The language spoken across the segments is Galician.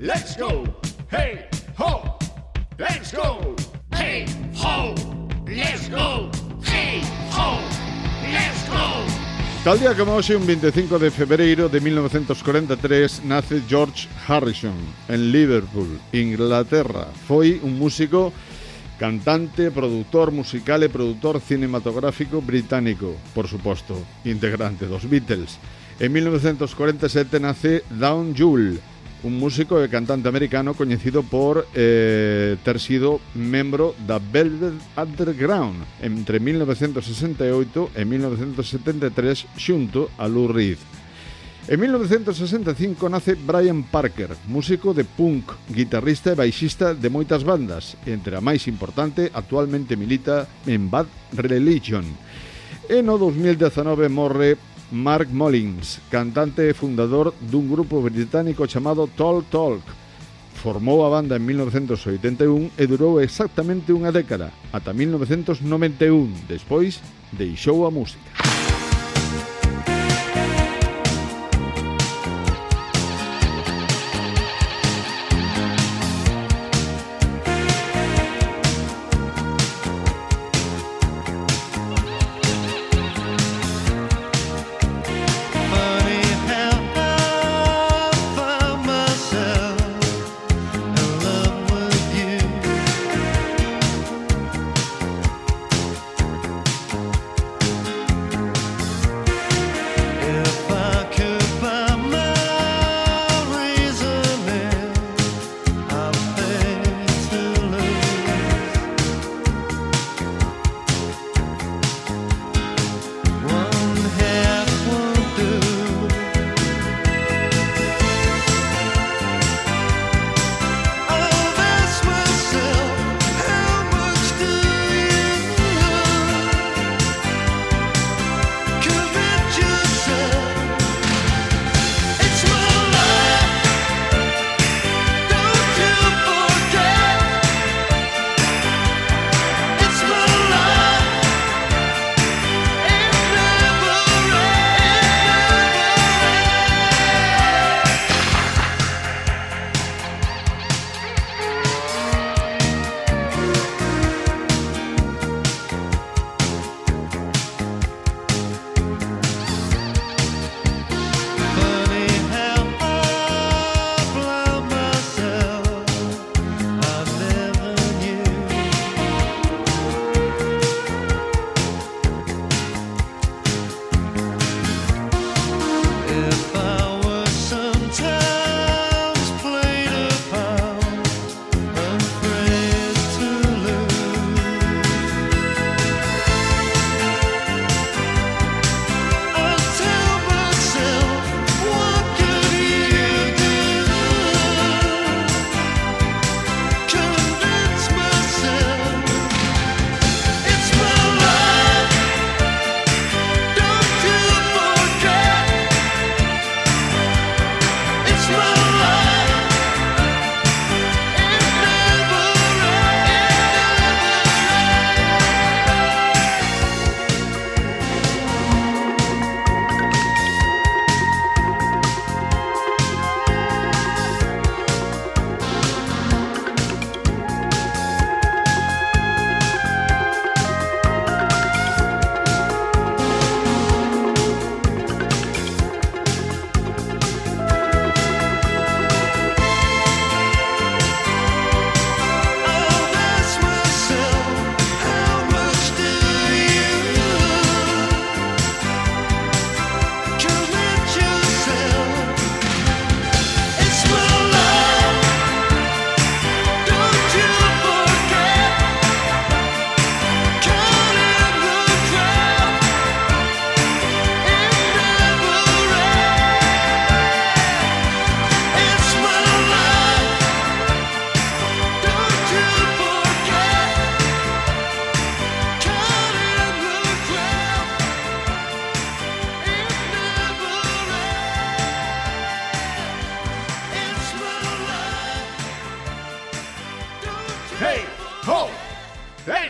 let's go. Hey, ho, let's go. Hey, ho, let's go. Hey, ho, let's go. Tal día como hoxe, un 25 de febreiro de 1943, nace George Harrison en Liverpool, Inglaterra. Foi un músico cantante, produtor musical e produtor cinematográfico británico, por suposto, integrante dos Beatles. En 1947 nace Down Jewel, un músico e cantante americano coñecido por eh, ter sido membro da Velvet Underground entre 1968 e 1973 xunto a Lou Reed. En 1965 nace Brian Parker, músico de punk, guitarrista e baixista de moitas bandas, entre a máis importante actualmente milita en Bad Religion. E no 2019 morre Mark Mullins, cantante e fundador dun grupo británico chamado Tall Talk. Formou a banda en 1981 e durou exactamente unha década, ata 1991. Despois, deixou a música.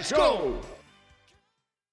Let's go!